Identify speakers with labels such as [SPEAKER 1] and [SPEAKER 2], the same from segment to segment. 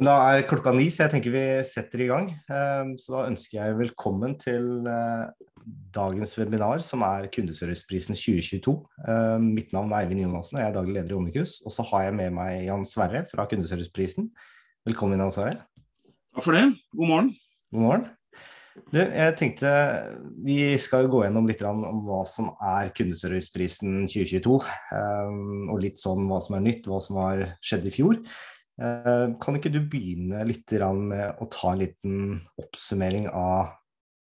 [SPEAKER 1] Da er klokka ni, så jeg tenker vi setter i gang. Ehm, så da ønsker jeg velkommen til eh, dagens webinar, som er Kundeserviceprisen 2022. Ehm, mitt navn er Eivind Jonassen, og jeg er daglig leder i Omnikus. Og så har jeg med meg Jan Sverre fra Kundeserviceprisen. Velkommen, Jan Sverre.
[SPEAKER 2] Takk for det. God morgen.
[SPEAKER 1] God morgen. Du, jeg tenkte Vi skal jo gå gjennom litt om hva som er Kundeserviceprisen 2022. Ehm, og litt sånn hva som er nytt, hva som har skjedd i fjor. Eh, kan ikke du begynne litt med å ta en liten oppsummering av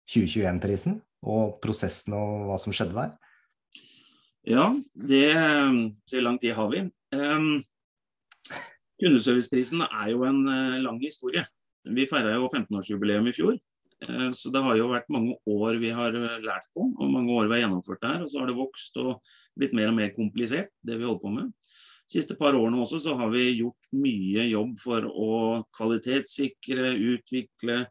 [SPEAKER 1] 2021-prisen og prosessen og hva som skjedde der?
[SPEAKER 2] Ja, det så lang tid har vi. Um, kundeserviceprisen er jo en uh, lang historie. Vi feira jo 15-årsjubileum i fjor. Uh, så det har jo vært mange år vi har lært på, og mange år vi har gjennomført her. Og så har det vokst og blitt mer og mer komplisert, det vi holder på med siste par årene også så har vi gjort mye jobb for å kvalitetssikre, utvikle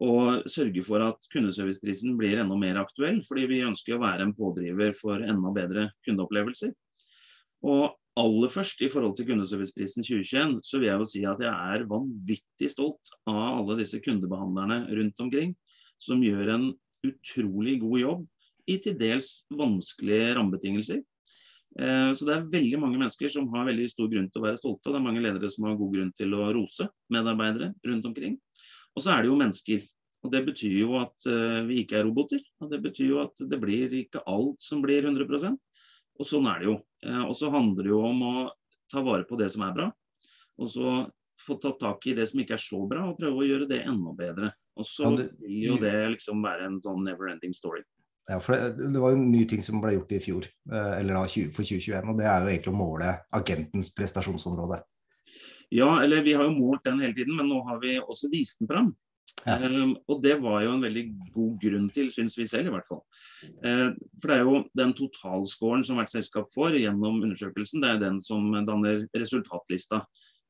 [SPEAKER 2] og sørge for at kundeserviceprisen blir enda mer aktuell. Fordi vi ønsker å være en pådriver for enda bedre kundeopplevelser. Og aller først i forhold til kundeserviceprisen 2021, så vil jeg jo si at jeg er vanvittig stolt av alle disse kundebehandlerne rundt omkring som gjør en utrolig god jobb i til dels vanskelige rammebetingelser. Eh, så det er veldig mange mennesker som har veldig stor grunn til å være stolte. Og det er mange ledere som har god grunn til å rose medarbeidere rundt omkring. Og så er det jo mennesker. Og Det betyr jo at uh, vi ikke er roboter. Og det betyr jo at det blir ikke alt som blir 100% Og sånn er det jo. Uh, og så handler det jo om å ta vare på det som er bra. Og så få tatt tak i det som ikke er så bra, og prøve å gjøre det enda bedre. Og så vil jo det liksom være en sånn never ending story.
[SPEAKER 1] Ja, for det, det, var en ny ting som ble gjort i fjor, eh, eller da for 2021. og Det er jo egentlig å måle agentens prestasjonsområde.
[SPEAKER 2] Ja, eller vi har jo målt den hele tiden, men nå har vi også vist den fram. Ja. Um, og det var jo en veldig god grunn til, syns vi selv i hvert fall. Uh, for det er jo den totalscoren som hvert selskap får gjennom undersøkelsen, det er den som danner resultatlista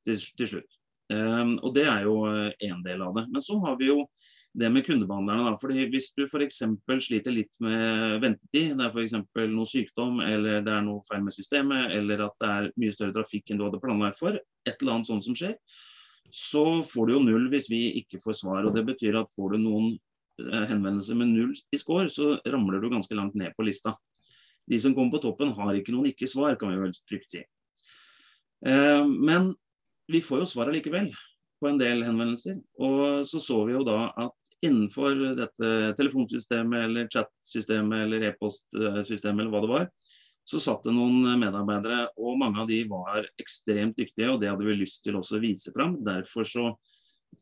[SPEAKER 2] til, til slutt. Um, og det er jo én del av det. Men så har vi jo det med kundebehandlerne. Da. Fordi Hvis du f.eks. sliter litt med ventetid, det er f.eks. noe sykdom eller det er noe feil med systemet, eller at det er mye større trafikk enn du hadde planlagt for, et eller annet sånt som skjer, så får du jo null hvis vi ikke får svar. og Det betyr at får du noen eh, henvendelser med null i score, så ramler du ganske langt ned på lista. De som kommer på toppen har ikke noen ikke-svar, kan vi vel trygt si. Eh, men vi får jo svar allikevel på en del henvendelser. Og så så vi jo da at innenfor dette telefonsystemet eller chatsystemet eller e-postsystemet eller hva det var, så satt det noen medarbeidere, og mange av de var ekstremt dyktige, og det hadde vi lyst til også å vise fram. Derfor så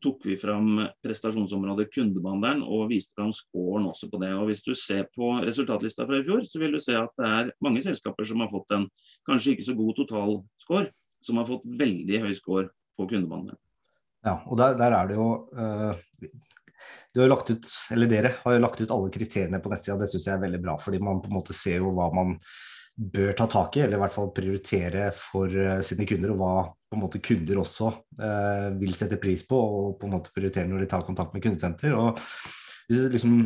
[SPEAKER 2] tok vi fram prestasjonsområdet kundebehandleren og viste fram scoren også på det. Og Hvis du ser på resultatlista fra i fjor, så vil du se at det er mange selskaper som har fått en kanskje ikke så god totalscore, som har fått veldig høy score på kundebehandleren.
[SPEAKER 1] Ja, og der, der er det jo uh, du har lagt ut, eller Dere har jo lagt ut alle kriteriene på nettsida, det syns jeg er veldig bra. Fordi man på en måte ser jo hva man bør ta tak i, eller i hvert fall prioritere for uh, sine kunder, og hva på en måte kunder også eh, vil sette pris på og på en måte prioritere når de tar kontakt med kundesenter. og hvis liksom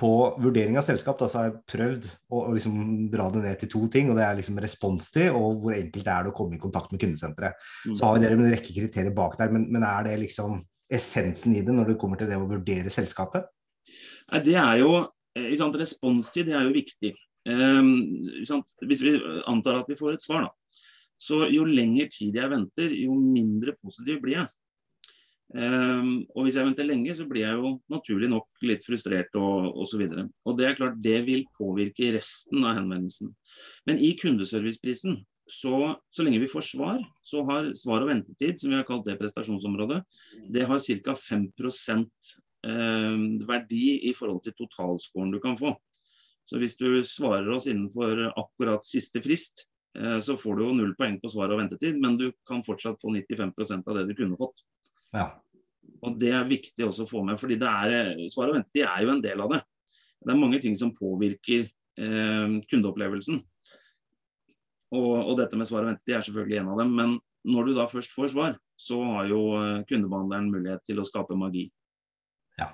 [SPEAKER 1] på vurdering av selskap da, så har jeg prøvd å, å liksom dra det ned til to ting. og Det er liksom responstid og hvor enkelt det er å komme i kontakt med kundesenteret. Mm. Så har dere en rekke kriterier bak der, men, men er det liksom essensen i det når det kommer til det å vurdere selskapet?
[SPEAKER 2] Det er jo, eh, sant, Responstid det er jo viktig. Um, Hvis vi antar at vi får et svar, da. Så jo lengre tid jeg venter, jo mindre positiv blir jeg. Um, og hvis jeg venter lenge, så blir jeg jo naturlig nok litt frustrert og osv. Og, og det er klart det vil påvirke resten av henvendelsen. Men i kundeserviceprisen så, så lenge vi får svar, så har svar og ventetid, som vi har kalt det prestasjonsområdet, det har ca. 5 eh, verdi i forhold til totalscoren du kan få. Så hvis du svarer oss innenfor akkurat siste frist, eh, så får du jo null poeng på svar og ventetid, men du kan fortsatt få 95% av det du kunne fått.
[SPEAKER 1] Ja.
[SPEAKER 2] Og Det er viktig også å få med, fordi er, svar og ventetid er jo en del av det. Det er mange ting som påvirker eh, kundeopplevelsen. Og, og, dette med svar og ventetid er selvfølgelig en av dem. Men når du da først får svar, så har jo eh, kundebehandleren mulighet til å skape magi.
[SPEAKER 1] Ja.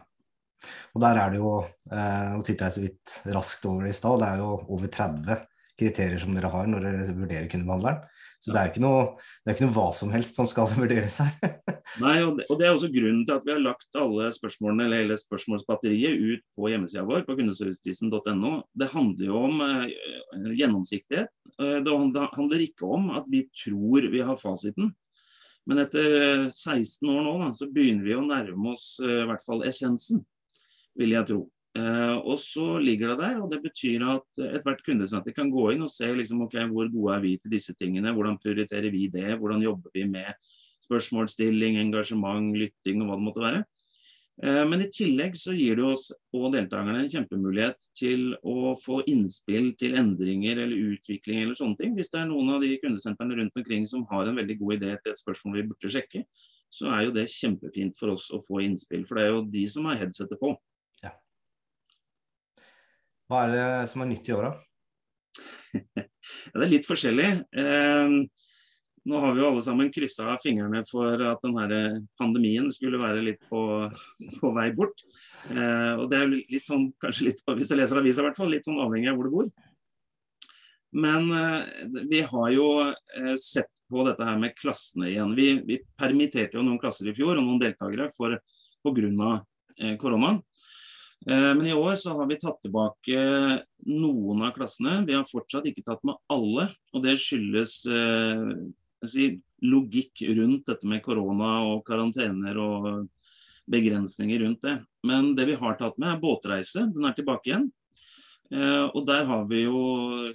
[SPEAKER 1] Og der er det jo, eh, nå titta jeg så vidt raskt over det i stad, det er jo over 30 kriterier som dere har når dere vurderer kundebehandleren. Så det er ikke noe, det er ikke noe hva som helst som skal vurderes her.
[SPEAKER 2] Nei, og det, og det, er også grunnen til at vi har lagt alle spørsmålene eller hele spørsmålsbatteriet ut på hjemmesida vår på kundeserviceprisen.no. Det handler jo om uh, gjennomsiktighet. Uh, det handler ikke om at vi tror vi har fasiten. Men etter 16 år nå, da, så begynner vi å nærme oss uh, i hvert fall essensen, vil jeg tro. Uh, og så ligger det der, og det betyr at ethvert kundesenter kan gå inn og se liksom, okay, hvor gode er vi til disse tingene, hvordan prioriterer vi det, hvordan jobber vi med spørsmålsstilling, engasjement, lytting og hva det måtte være. Uh, men i tillegg så gir det oss og deltakerne en kjempemulighet til å få innspill til endringer eller utvikling eller sånne ting. Hvis det er noen av de kundesentrene rundt omkring som har en veldig god idé til et spørsmål vi burde sjekke, så er jo det kjempefint for oss å få innspill. For det er jo de som har headsetet på.
[SPEAKER 1] Hva er det som er nytt i år, da?
[SPEAKER 2] ja, det er litt forskjellig. Eh, nå har vi jo alle sammen kryssa fingrene for at denne pandemien skulle være litt på, på vei bort. Eh, og det er litt sånn, kanskje litt, hvis du leser avisa, hvert fall, litt sånn avhengig av hvor du bor. Men eh, vi har jo eh, sett på dette her med klassene igjen. Vi, vi permitterte jo noen klasser i fjor og noen deltakere pga. Eh, koronaen. Eh, men i år så har vi tatt tilbake noen av klassene. Vi har fortsatt ikke tatt med alle. Og det skyldes eh, si, logikk rundt dette med korona og karantener og begrensninger rundt det. Men det vi har tatt med, er båtreise. Den er tilbake igjen. Eh, og der har vi jo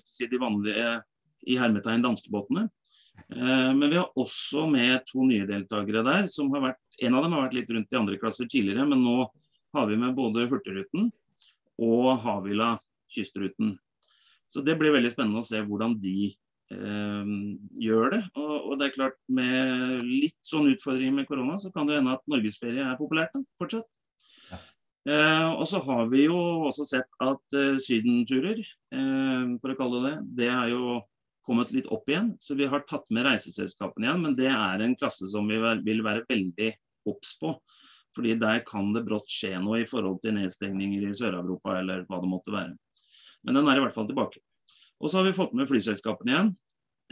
[SPEAKER 2] si, de vanlige i hermetegn danskebåtene. Men vi har også med to nye deltakere der. som har vært, En av dem har vært litt rundt i andre klasser tidligere, men nå har vi med både Hurtigruten og Havila kystruten. Så Det blir veldig spennende å se hvordan de eh, gjør det. Og, og, det er klart Med litt sånn utfordringer med korona, så kan det hende at norgesferie er populært da, fortsatt. Ja. Eh, og så har vi jo også sett at eh, sydenturer, eh, for å kalle det det, det er jo kommet litt opp igjen. Så vi har tatt med reiseselskapene igjen, men det er en klasse som vi vil være veldig obs på. Fordi der kan det brått skje noe i forhold til nedstengninger i Sør-Europa eller hva det måtte være. Men den er i hvert fall tilbake. Og så har vi fått med flyselskapene igjen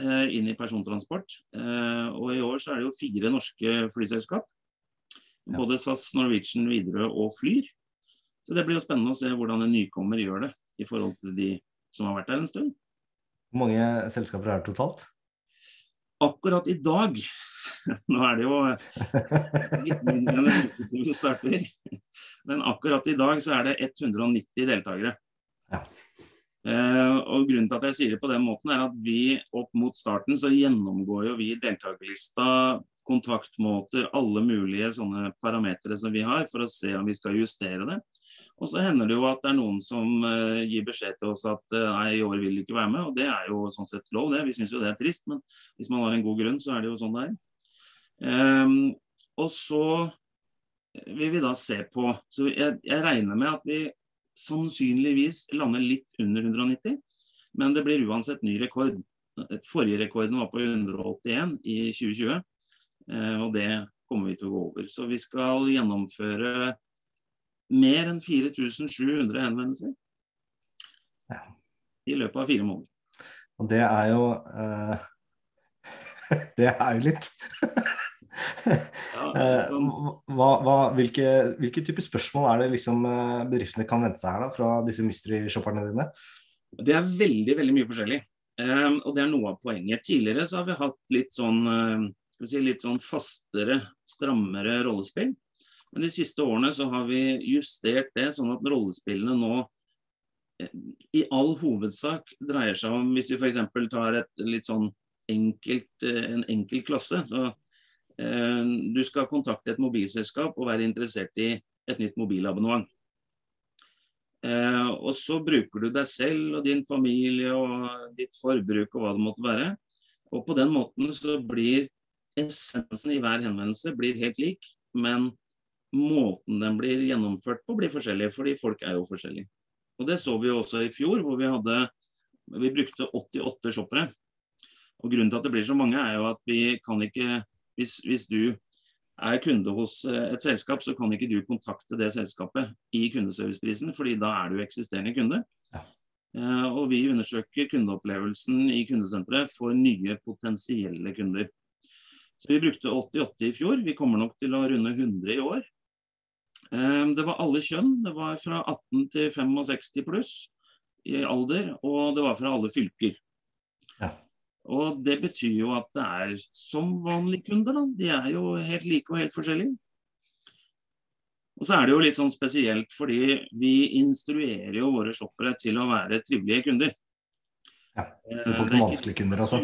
[SPEAKER 2] eh, inn i persontransport. Eh, og i år så er det jo fire norske flyselskap. Både SAS, Norwegian, Widerøe og Flyr. Så det blir jo spennende å se hvordan en nykommer gjør det i forhold til de som har vært der en stund.
[SPEAKER 1] Hvor mange selskaper er det totalt?
[SPEAKER 2] Akkurat i dag Nå er det jo litt mindre enn en uke til vi starter. Men akkurat i dag så er det 190 deltakere. Ja. Uh, og Grunnen til at jeg sier det på den måten, er at vi opp mot starten så gjennomgår jo vi deltakerlista, kontaktmåter, alle mulige sånne parametere som vi har, for å se om vi skal justere det. Og så hender det jo at det er noen som uh, gir beskjed til oss at uh, nei, i år vil de ikke være med. Og det er jo sånn sett lov, det. Vi syns jo det er trist, men hvis man har en god grunn, så er det jo sånn det er. Um, og så vil vi da se på Så jeg, jeg, regner med at vi sannsynligvis lander litt under 190, men det blir uansett ny rekord. Forrige rekorden var på 181 i 2020, uh, og det kommer vi til å gå over. Så vi skal gjennomføre mer enn 4700 henvendelser ja. i løpet av fire måneder.
[SPEAKER 1] Og det er jo uh, Det er jo litt. Eh, hva, hva, hvilke, hvilke type spørsmål er det liksom eh, bedriftene kan vente seg her da, fra disse mystery-shopperne dine?
[SPEAKER 2] Det er veldig veldig mye forskjellig. Um, og det er noe av poenget. Tidligere så har vi hatt litt sånn, uh, si, litt sånn fastere, strammere rollespill. Men de siste årene så har vi justert det sånn at rollespillene nå i all hovedsak dreier seg om Hvis vi f.eks. tar et litt sånn enkelt, en enkel klasse, så Eh, du skal kontakte et mobilselskap og være interessert i et nytt mobilabonnement. Eh, og så bruker du deg selv og din familie og ditt forbruk og hva det måtte være. Og på den måten så blir essensen i hver henvendelse blir helt lik, men måten den blir gjennomført på blir forskjellig, fordi folk er jo forskjellige. Og Det så vi jo også i fjor, hvor vi hadde vi brukte 88 shoppere. Og Grunnen til at det blir så mange, er jo at vi kan ikke hvis, hvis, du er kunde hos eh, et selskap, så kan ikke du kontakte det selskapet i kundeserviceprisen, fordi da er du eksisterende kunde. Ja. Uh, og vi undersøker kundeopplevelsen i kundesenteret for nye potensielle kunder. Så vi brukte 88 i fjor. Vi kommer nok til å runde 100 i år. Ehm, det var alle kjønn. Det var fra 18 til 65 pluss i alder, og det var fra alle fylker.
[SPEAKER 1] Ja.
[SPEAKER 2] Og det betyr jo at det er som vanlige kunder, da. De er jo helt like og helt forskjellige. Og så er det jo litt sånn spesielt fordi vi instruerer jo våre shoppere til å være trivelige kunder.
[SPEAKER 1] Ja, Du får ikke vanskelige kunder, altså?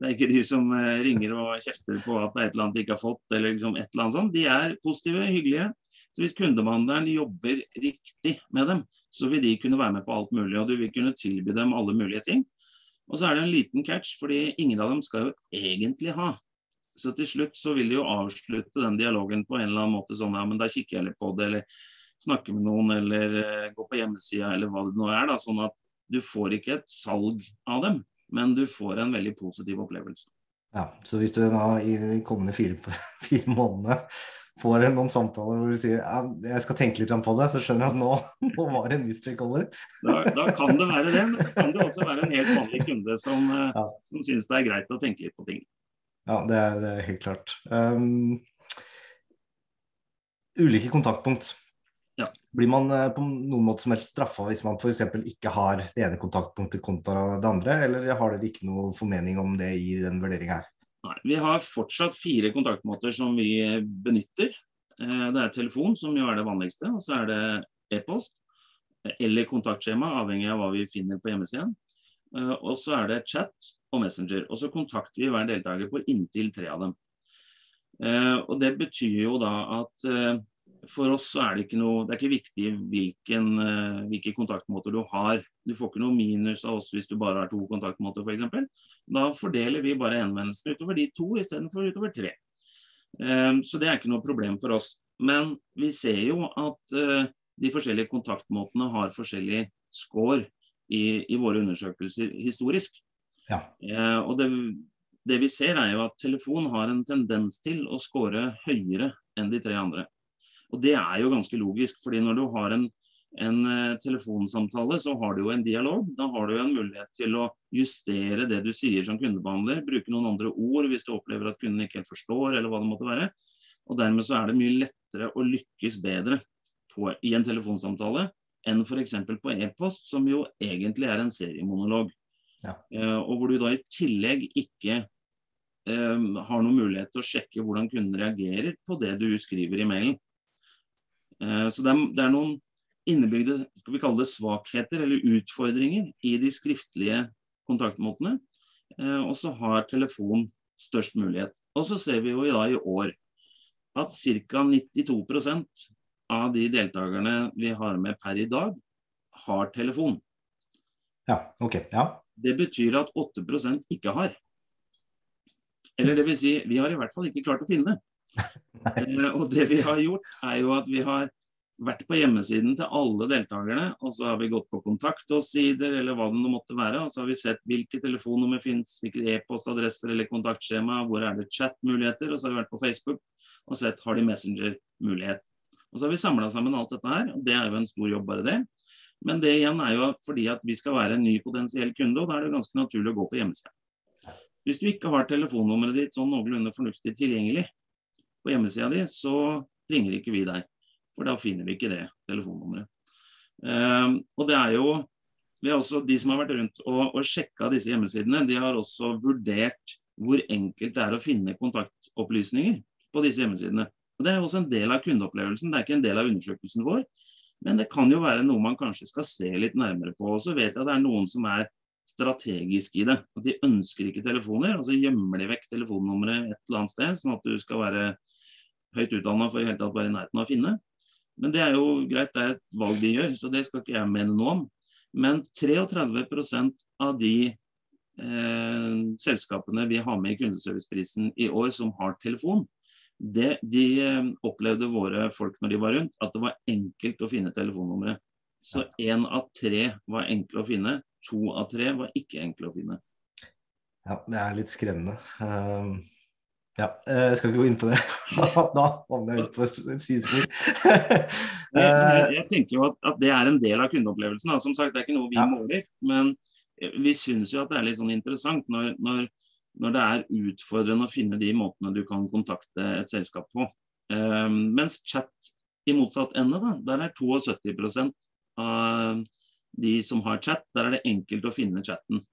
[SPEAKER 2] Det er ikke de som eh, ringer og kjefter på at det er et eller annet de ikke har fått, eller liksom et eller annet sånt. De er positive, hyggelige. Så hvis kundebehandleren jobber riktig med dem, så vil de kunne være med på alt mulig. Og du vil kunne tilby dem alle mulige ting. Og så er det en liten catch, fordi ingen av dem skal jo egentlig ha. Så til slutt så vil de jo avslutte den dialogen på en eller annen måte sånn ja, men da kikker jeg litt på det, eller snakker med noen, eller uh, gå på hjemmesida, eller hva det nå er. da, Sånn at du får ikke et salg av dem, men du får en veldig positiv opplevelse.
[SPEAKER 1] Ja, Så hvis du da i de kommende fire, fire månedene får noen samtaler hvor du sier ja, jeg skal tenke litt på det, så skjønner jeg at nå, nå var det en mystery caller.
[SPEAKER 2] Da, da, kan det være det, men det kan det også være en helt vanlig kunde som, eh, ja. som syns det er greit å tenke litt på ting.
[SPEAKER 1] Ja, det er, det er helt klart. Um, ulike kontaktpunkt.
[SPEAKER 2] Ja.
[SPEAKER 1] Blir man uh, på noen måte som helst straffa hvis man f.eks. ikke har det ene kontaktpunktet kontra det andre, eller har dere ikke noe formening om det i den vurderinga her?
[SPEAKER 2] Vi har fortsatt fire kontaktmåter som vi benytter. Uh, det er telefon, som jo er det vanligste, og så er det e-post eller kontaktskjema, avhengig av hva vi finner på hjemmesiden. Uh, og så er det chat og Messenger. Og så kontakter vi hver deltaker på inntil tre av dem. Eh, og Det betyr jo da at eh, for oss så er det ikke noe Det er ikke viktig hvilken, eh, hvilke kontaktmåter du har. Du får ikke noe minus av oss hvis du bare har to kontaktmåter f.eks. Da fordeler vi bare henvendelsene utover de to istedenfor utover tre. Eh, så det er ikke noe problem for oss. Men vi ser jo at eh, de forskjellige kontaktmåtene har forskjellig score i, i våre undersøkelser historisk.
[SPEAKER 1] Ja.
[SPEAKER 2] Eh, og det, det, vi ser er jo at telefon har en tendens til å score høyere enn de tre andre. Og det er jo ganske logisk, fordi når du har en, en uh, telefonsamtale, så har du jo en dialog. Da har du jo en mulighet til å justere det du sier som kundebehandler. Bruke noen andre ord hvis du opplever at kunden ikke helt forstår, eller hva det måtte være. Og dermed så er det mye lettere å lykkes bedre på, i en telefonsamtale enn f.eks. på e-post, som jo egentlig er en seriemonolog.
[SPEAKER 1] Ja.
[SPEAKER 2] Uh, og hvor du da i tillegg ikke um, har noen mulighet til å sjekke hvordan kunden reagerer på det du skriver i mailen. Uh, så det er, det er, noen innebygde skal vi kalle det svakheter eller utfordringer i de skriftlige kontaktmåtene. Uh, og så har telefon størst mulighet. Og så ser vi jo i, dag, i år at ca. 92% av de deltakerne vi har med per i dag, har telefon.
[SPEAKER 1] Ja, ok. Ja.
[SPEAKER 2] Det betyr at 8% ikke har. Eller det vil si, vi har i hvert fall ikke klart å finne det. eh, og det vi har gjort, er jo at vi har vært på hjemmesiden til alle deltakerne, og så har vi gått på kontakt oss-sider eller hva det måtte være, og så har vi sett hvilke telefonnummer finnes, hvilke e-postadresser eller kontaktskjema, hvor er det chat-muligheter, og så har vi vært på Facebook og sett har de Messenger-mulighet. Og Så har vi samla sammen alt dette her, og det er jo en stor jobb, bare det. Men det igjen er jo fordi at vi skal være en ny potensiell kunde, og da er det ganske naturlig å gå på hjemmesida. Hvis du ikke har telefonnummeret ditt sånn noenlunde fornuftig tilgjengelig på hjemmesida di, så ringer ikke vi deg. For da finner vi ikke det telefonnummeret. Um, og det er jo vi har også, De som har vært rundt og, og sjekka disse hjemmesidene, de har også vurdert hvor enkelt det er å finne kontaktopplysninger på disse hjemmesidene. Og Det er også en del av kundeopplevelsen, det er ikke en del av undersøkelsen vår. Men det kan jo være noe man kanskje skal se litt nærmere på. Og så vet jeg at det er noen som er strategisk i det. At de ønsker ikke telefoner, og så gjemmer de vekk telefonnummeret et eller annet sted, sånn at du skal være høyt utdanna for i hele tatt være i nærheten av å finne. Men det er jo greit, det er et valg de gjør, så det skal ikke jeg mene noe om. Men 33% av de eh, selskapene vi har med i kundeserviceprisen i år som har telefon, det, de eh, opplevde våre folk når de var rundt, at det var enkelt å finne telefonnummeret. Så én av tre var enkle å finne, to av tre var ikke enkle å finne.
[SPEAKER 1] Ja, det er litt skremmende. Um, ja, eh, jeg skal ikke gå inn på det. da havner jeg ute på et sidespor.
[SPEAKER 2] jeg, jeg, tenker jo at, at, det er en del av kundeopplevelsen. Da. Som sagt, det er ikke noe vi ja. måler. Men vi syns jo at det er litt sånn interessant når, når når det er utfordrende å finne de måtene du kan kontakte et selskap på. Um, mens chat i motsatt ende, da, der er 72% av de som har chat, der er det enkelt å finne chatten.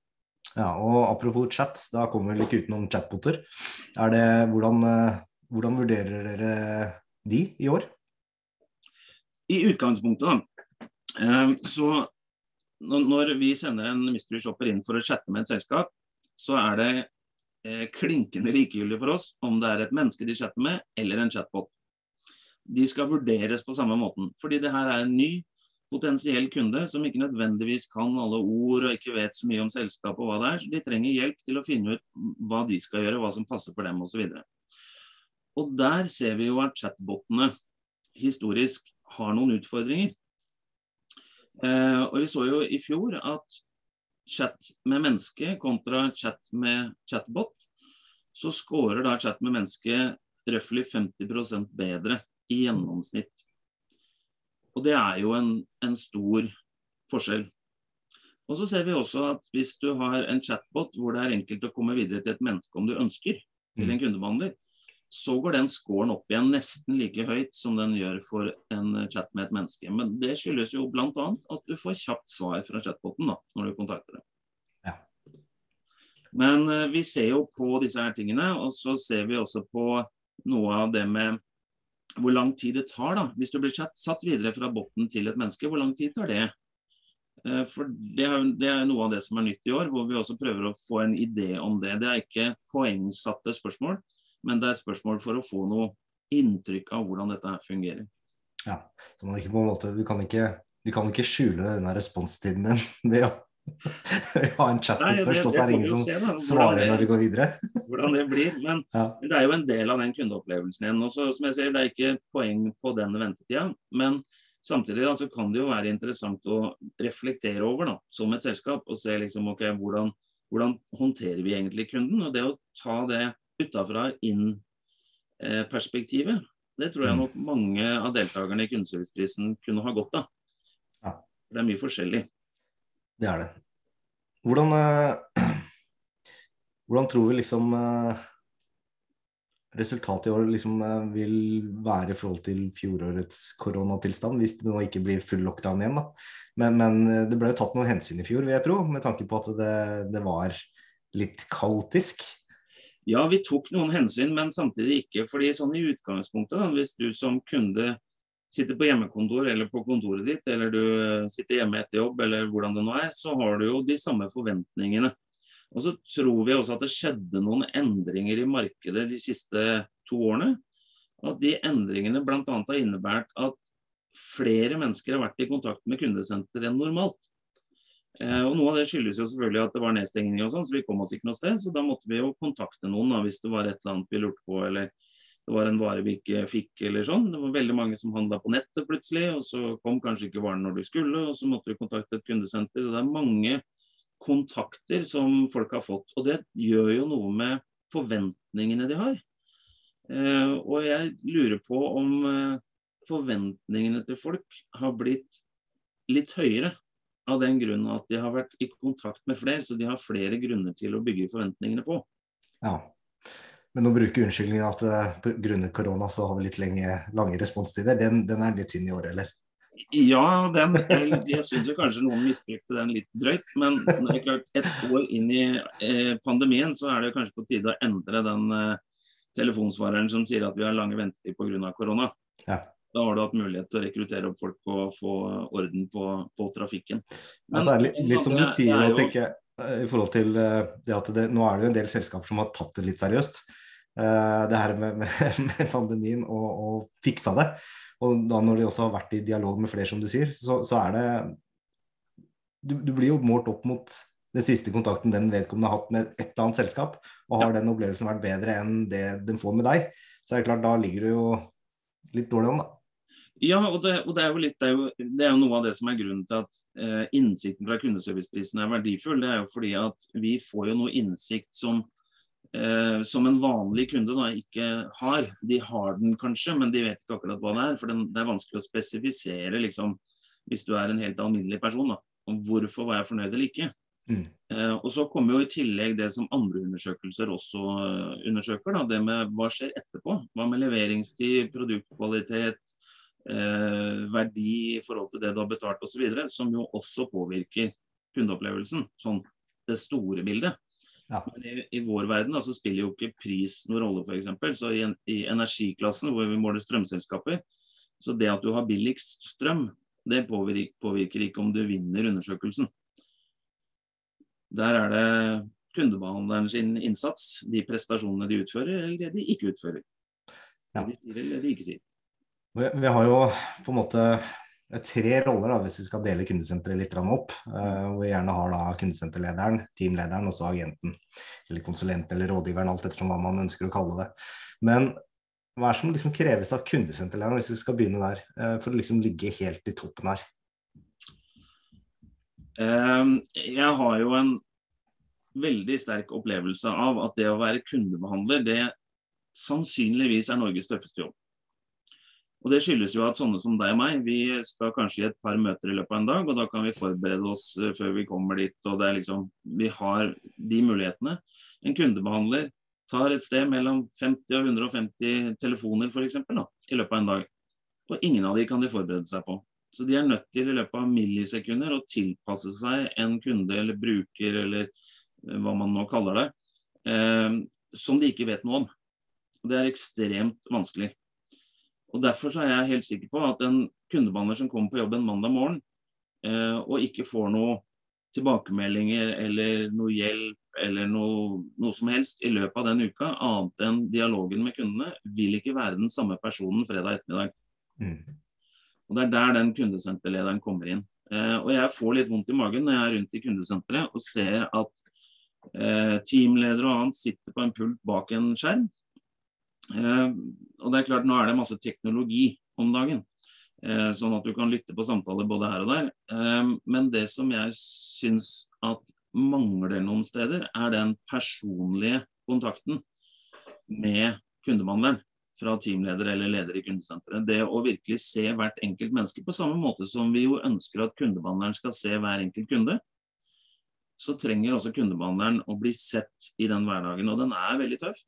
[SPEAKER 1] Ja, og Apropos chat, da kommer vi ikke utenom chatboter. Er det, hvordan, eh, hvordan vurderer dere de i år?
[SPEAKER 2] I utgangspunktet, da. Um, så når vi sender en mystery shopper inn for å chatte med et selskap, så er det eh, klinkende likegyldig for oss om det er et menneske de chatter med, eller en chatbot. De skal vurderes på samme måten. Fordi det her er en ny potensiell kunde som ikke nødvendigvis kan alle ord og ikke vet så mye om selskapet og hva det er. Så de trenger hjelp til å finne ut hva de skal gjøre, hva som passer for dem osv. Og, og der ser vi jo at chatbotene historisk har noen utfordringer. Eh, og Vi så jo i fjor at chat med menneske kontra chat med chatbot, så scorer da chat med menneske røftlig 50% bedre i gjennomsnitt. Og det er jo en, en, stor forskjell. Og så ser vi også at hvis du har en chatbot hvor det er enkelt å komme videre til et menneske om du ønsker, til en mm. kundebehandler, så går den scoren opp igjen nesten like høyt som den gjør for en chat med et menneske. Men det skyldes jo bl.a. at du får kjapt svar fra chatboten da, når du kontakter dem. Ja. Men uh, vi ser jo på disse her tingene, og så ser vi også på noe av det med hvor lang tid det tar. da. Hvis du blir satt videre fra botten til et menneske, hvor lang tid tar det? Uh, for det er, noe av det som er nytt i år, hvor vi også prøver å få en idé om det. Det er ikke poengsatte spørsmål men det er spørsmål for å få noe inntrykk av hvordan dette fungerer.
[SPEAKER 1] Ja, så man ikke på en måte, Du kan ikke, du kan ikke skjule denne responstiden din ved å ha en chat Nei, først, og så er det ingen som se, svarer det, når vi går videre.
[SPEAKER 2] hvordan det blir. Men ja. det er jo en del av den kundeopplevelsen igjen. Også, som jeg sier, Det er ikke poeng på den ventetida. Men samtidig da, så kan det jo være interessant å reflektere over da, som et selskap og se liksom, ok, hvordan, hvordan håndterer vi egentlig kunden. Og det å ta det utafra inn-perspektivet. Det tror jeg mm. nok mange av deltakerne i Kundeserviceprisen kunne ha godt av. Ja. Det er mye forskjellig.
[SPEAKER 1] Det er det. Hvordan, eh, hvordan tror vi liksom eh, resultatet i år liksom eh, vil være i forhold til fjorårets koronatilstand, hvis det nå ikke blir full lockdown igjen. da. Men, men det ble jo tatt noen hensyn i fjor, vil jeg tro, med tanke på at det, det var litt kaotisk.
[SPEAKER 2] Ja, vi tok noen hensyn, men samtidig ikke. fordi sånn i utgangspunktet, da, hvis du som kunde sitter på hjemmekontor eller på kontoret ditt, eller du eh, sitter hjemme etter jobb, eller hvordan det nå er, så har du jo de samme forventningene. Og så tror vi også at det skjedde noen endringer i markedet de siste to årene. At de endringene bl.a. har innebært at flere mennesker har vært i kontakt med kundesenter enn normalt. Eh, og Noe av det skyldes jo selvfølgelig at det var nedstengning, og sånn, så vi kom oss ikke noe sted. Så da måtte vi jo kontakte noen da, hvis det var et eller annet vi lurte på, eller det var en vare vi ikke fikk, eller sånn. Det var veldig mange som handla på nettet plutselig, og så kom kanskje ikke varen når du skulle, og så måtte du kontakte et kundesenter. Så det er mange kontakter som folk har fått. Og det gjør jo noe med forventningene de har. Eh, og jeg lurer på om eh, forventningene til folk har blitt litt høyere av den grunn at de har vært i kontakt med flere, så de har flere grunner til å bygge forventningene på.
[SPEAKER 1] Ja, men å bruke unnskyldningen at uh, grunnet korona så har vi litt lenge, lange responstider, den, den, er litt tynn i år, eller?
[SPEAKER 2] Ja, den, jeg, jeg syns kanskje noen misbrukte den litt drøyt. Men det er klart, et år inn i eh, pandemien så er det kanskje på tide å endre den eh, telefonsvareren som sier at vi har lange ventetider pga. korona. Ja. Da har du hatt mulighet til å rekruttere opp folk og få orden på, på trafikken.
[SPEAKER 1] Men, altså, litt, litt, som du sier, jo... tenker, eh, i forhold til eh, det at det, nå er det jo en del selskaper som har tatt det litt seriøst. Uh, det her med, med, med pandemien og, og, fiksa det. Og da når de også har vært i dialog med flere, som du sier, så, så er det du, du, blir jo målt opp mot den siste kontakten den vedkommende har hatt med et eller annet selskap, og har ja. den opplevelsen vært bedre enn det den får med deg, så er det klart, da ligger du jo litt dårlig an, da.
[SPEAKER 2] Ja, og, det, og det, er litt, det, er jo, det, er jo noe av det som er grunnen til at eh, innsikten fra kundeserviceprisen er verdifull. Det er jo fordi at vi får jo noe innsikt som, eh, som en vanlig kunde da ikke har. De har den kanskje, men de vet ikke akkurat hva det er. For den, det er vanskelig å spesifisere liksom, hvis du er en helt alminnelig person. da, om Hvorfor var jeg fornøyd eller ikke. Mm. Eh, og så kommer jo i tillegg det som andre undersøkelser også eh, undersøker. Da, det med hva skjer etterpå. Hva med leveringstid, produktkvalitet, eh, verdi i forhold til det du har betalt osv. Som jo også påvirker kundeopplevelsen. Sånn det store bildet. Ja. Men i, i, vår verden da, så spiller jo ikke pris noen rolle, f.eks. Så i, i, energiklassen, hvor vi måler strømselskaper, så det at du har billigst strøm, det påvirker, påvirker ikke om du vinner undersøkelsen. Der er det kundebehandleren sin innsats, de prestasjonene de utfører, eller det de ikke utfører. Ja. Det de sier eller de ikke sier.
[SPEAKER 1] Vi, vi har jo på en måte tre roller da, hvis vi skal dele kundesenteret litt opp. Uh, hvor vi gjerne har da kundesenterlederen, teamlederen og så agenten. Eller konsulent eller rådgiveren, alt etter hva man ønsker å kalle det. Men hva er det som liksom kreves av kundesenterlederen hvis vi skal begynne der, uh, for å liksom ligge helt i toppen her?
[SPEAKER 2] Uh, jeg har jo en veldig sterk opplevelse av at det å være kundebehandler, det sannsynligvis er Norges tøffeste jobb. Og Det skyldes jo at sånne som deg og meg, vi skal kanskje i et par møter i løpet av en dag, og da kan vi forberede oss eh, før vi kommer dit. og det er liksom, Vi har de mulighetene. En kundebehandler tar et sted mellom 50 og 150 telefoner for eksempel, da, i løpet av en dag. Og ingen av de kan de forberede seg på. Så de er nødt til i løpet av millisekunder å tilpasse seg en kunde eller bruker eller eh, hva man nå kaller det, eh, som de ikke vet noe om. Og Det er ekstremt vanskelig. Og Derfor så er jeg helt sikker på at en kundebehandler som kommer på jobb en mandag morgen eh, og ikke får noe tilbakemeldinger eller noe hjelp eller noe, noe, som helst i løpet av den uka, annet enn dialogen med kundene, vil ikke være den samme personen fredag ettermiddag. Mm. Og Det er der den kundesenterlederen kommer inn. Eh, og Jeg får litt vondt i magen når jeg er rundt i kundesenteret og ser at eh, teamledere og annet sitter på en pult bak en skjerm og det er klart, Nå er det masse teknologi om dagen, eh, sånn at du kan lytte på samtaler både her og der. Eh, men det som jeg syns at mangler noen steder, er den personlige kontakten med kundebehandleren fra teamleder eller leder i kundesenteret. Det å virkelig se hvert enkelt menneske på samme måte som vi jo ønsker at kundebehandleren skal se hver enkelt kunde. Så trenger også kundebehandleren å bli sett i den hverdagen. Og den er veldig tøff.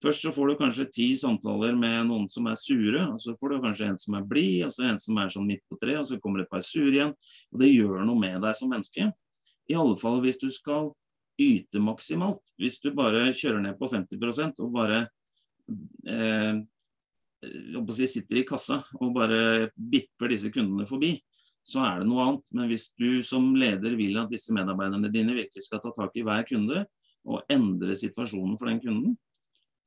[SPEAKER 2] Først så får du kanskje ti samtaler med noen som er sure, og så får du kanskje en som er blid, og så en som er sånn midt på treet, og så kommer det et par sure igjen. Og det gjør noe med deg som menneske. I alle fall hvis du skal yte maksimalt. Hvis du bare kjører ned på 50% og bare eh, si, sitter i kassa og bare bipper disse kundene forbi, så er det noe annet. Men hvis du som leder vil at disse medarbeiderne dine virkelig skal ta tak i hver kunde og endre situasjonen for den kunden,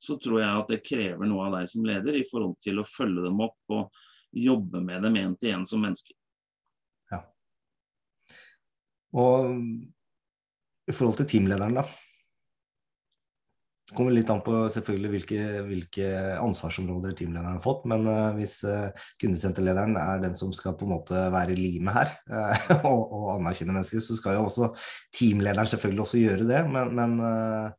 [SPEAKER 2] så tror jeg at det krever noe av deg som leder i forhold til å følge dem opp og jobbe med dem én til én som mennesker.
[SPEAKER 1] Ja. Og i forhold til teamlederen, da. Det kommer litt an på selvfølgelig hvilke, hvilke ansvarsområder teamlederen har fått. Men uh, hvis uh, kundesenterlederen er den som skal på en måte være limet her, uh, og, og, anerkjenne mennesker, så skal jo også teamlederen selvfølgelig også gjøre det. Men, men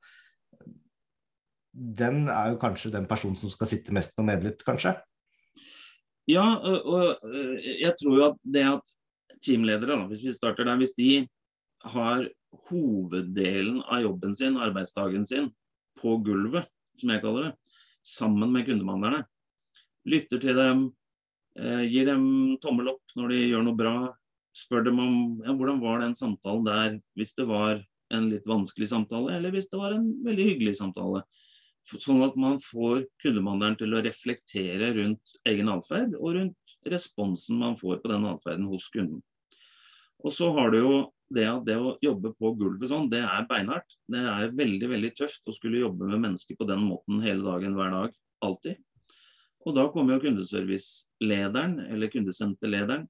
[SPEAKER 1] den er jo kanskje den personen som skal sitte mest og medlitt, kanskje?
[SPEAKER 2] Ja, og, og, jeg tror jo at det at teamledere, hvis vi starter der, hvis de har hoveddelen av jobben sin, arbeidsdagen sin, på gulvet, som jeg kaller det, sammen med kundebehandlerne, lytter til dem, eh, gir dem tommel opp når de gjør noe bra, spør dem om ja, hvordan var den samtalen der, hvis det var en litt vanskelig samtale, eller hvis det var en veldig hyggelig samtale. Sånn at man får kundemandelen til å reflektere rundt egen atferd og rundt responsen man får på den atferden hos kunden. Og så har du jo det at det å jobbe på gulvet sånn, det er beinhardt. Det er veldig veldig tøft å skulle jobbe med mennesker på den måten hele dagen, hver dag. Alltid. Og da kommer jo kundeservicelederen eller kundesenterlederen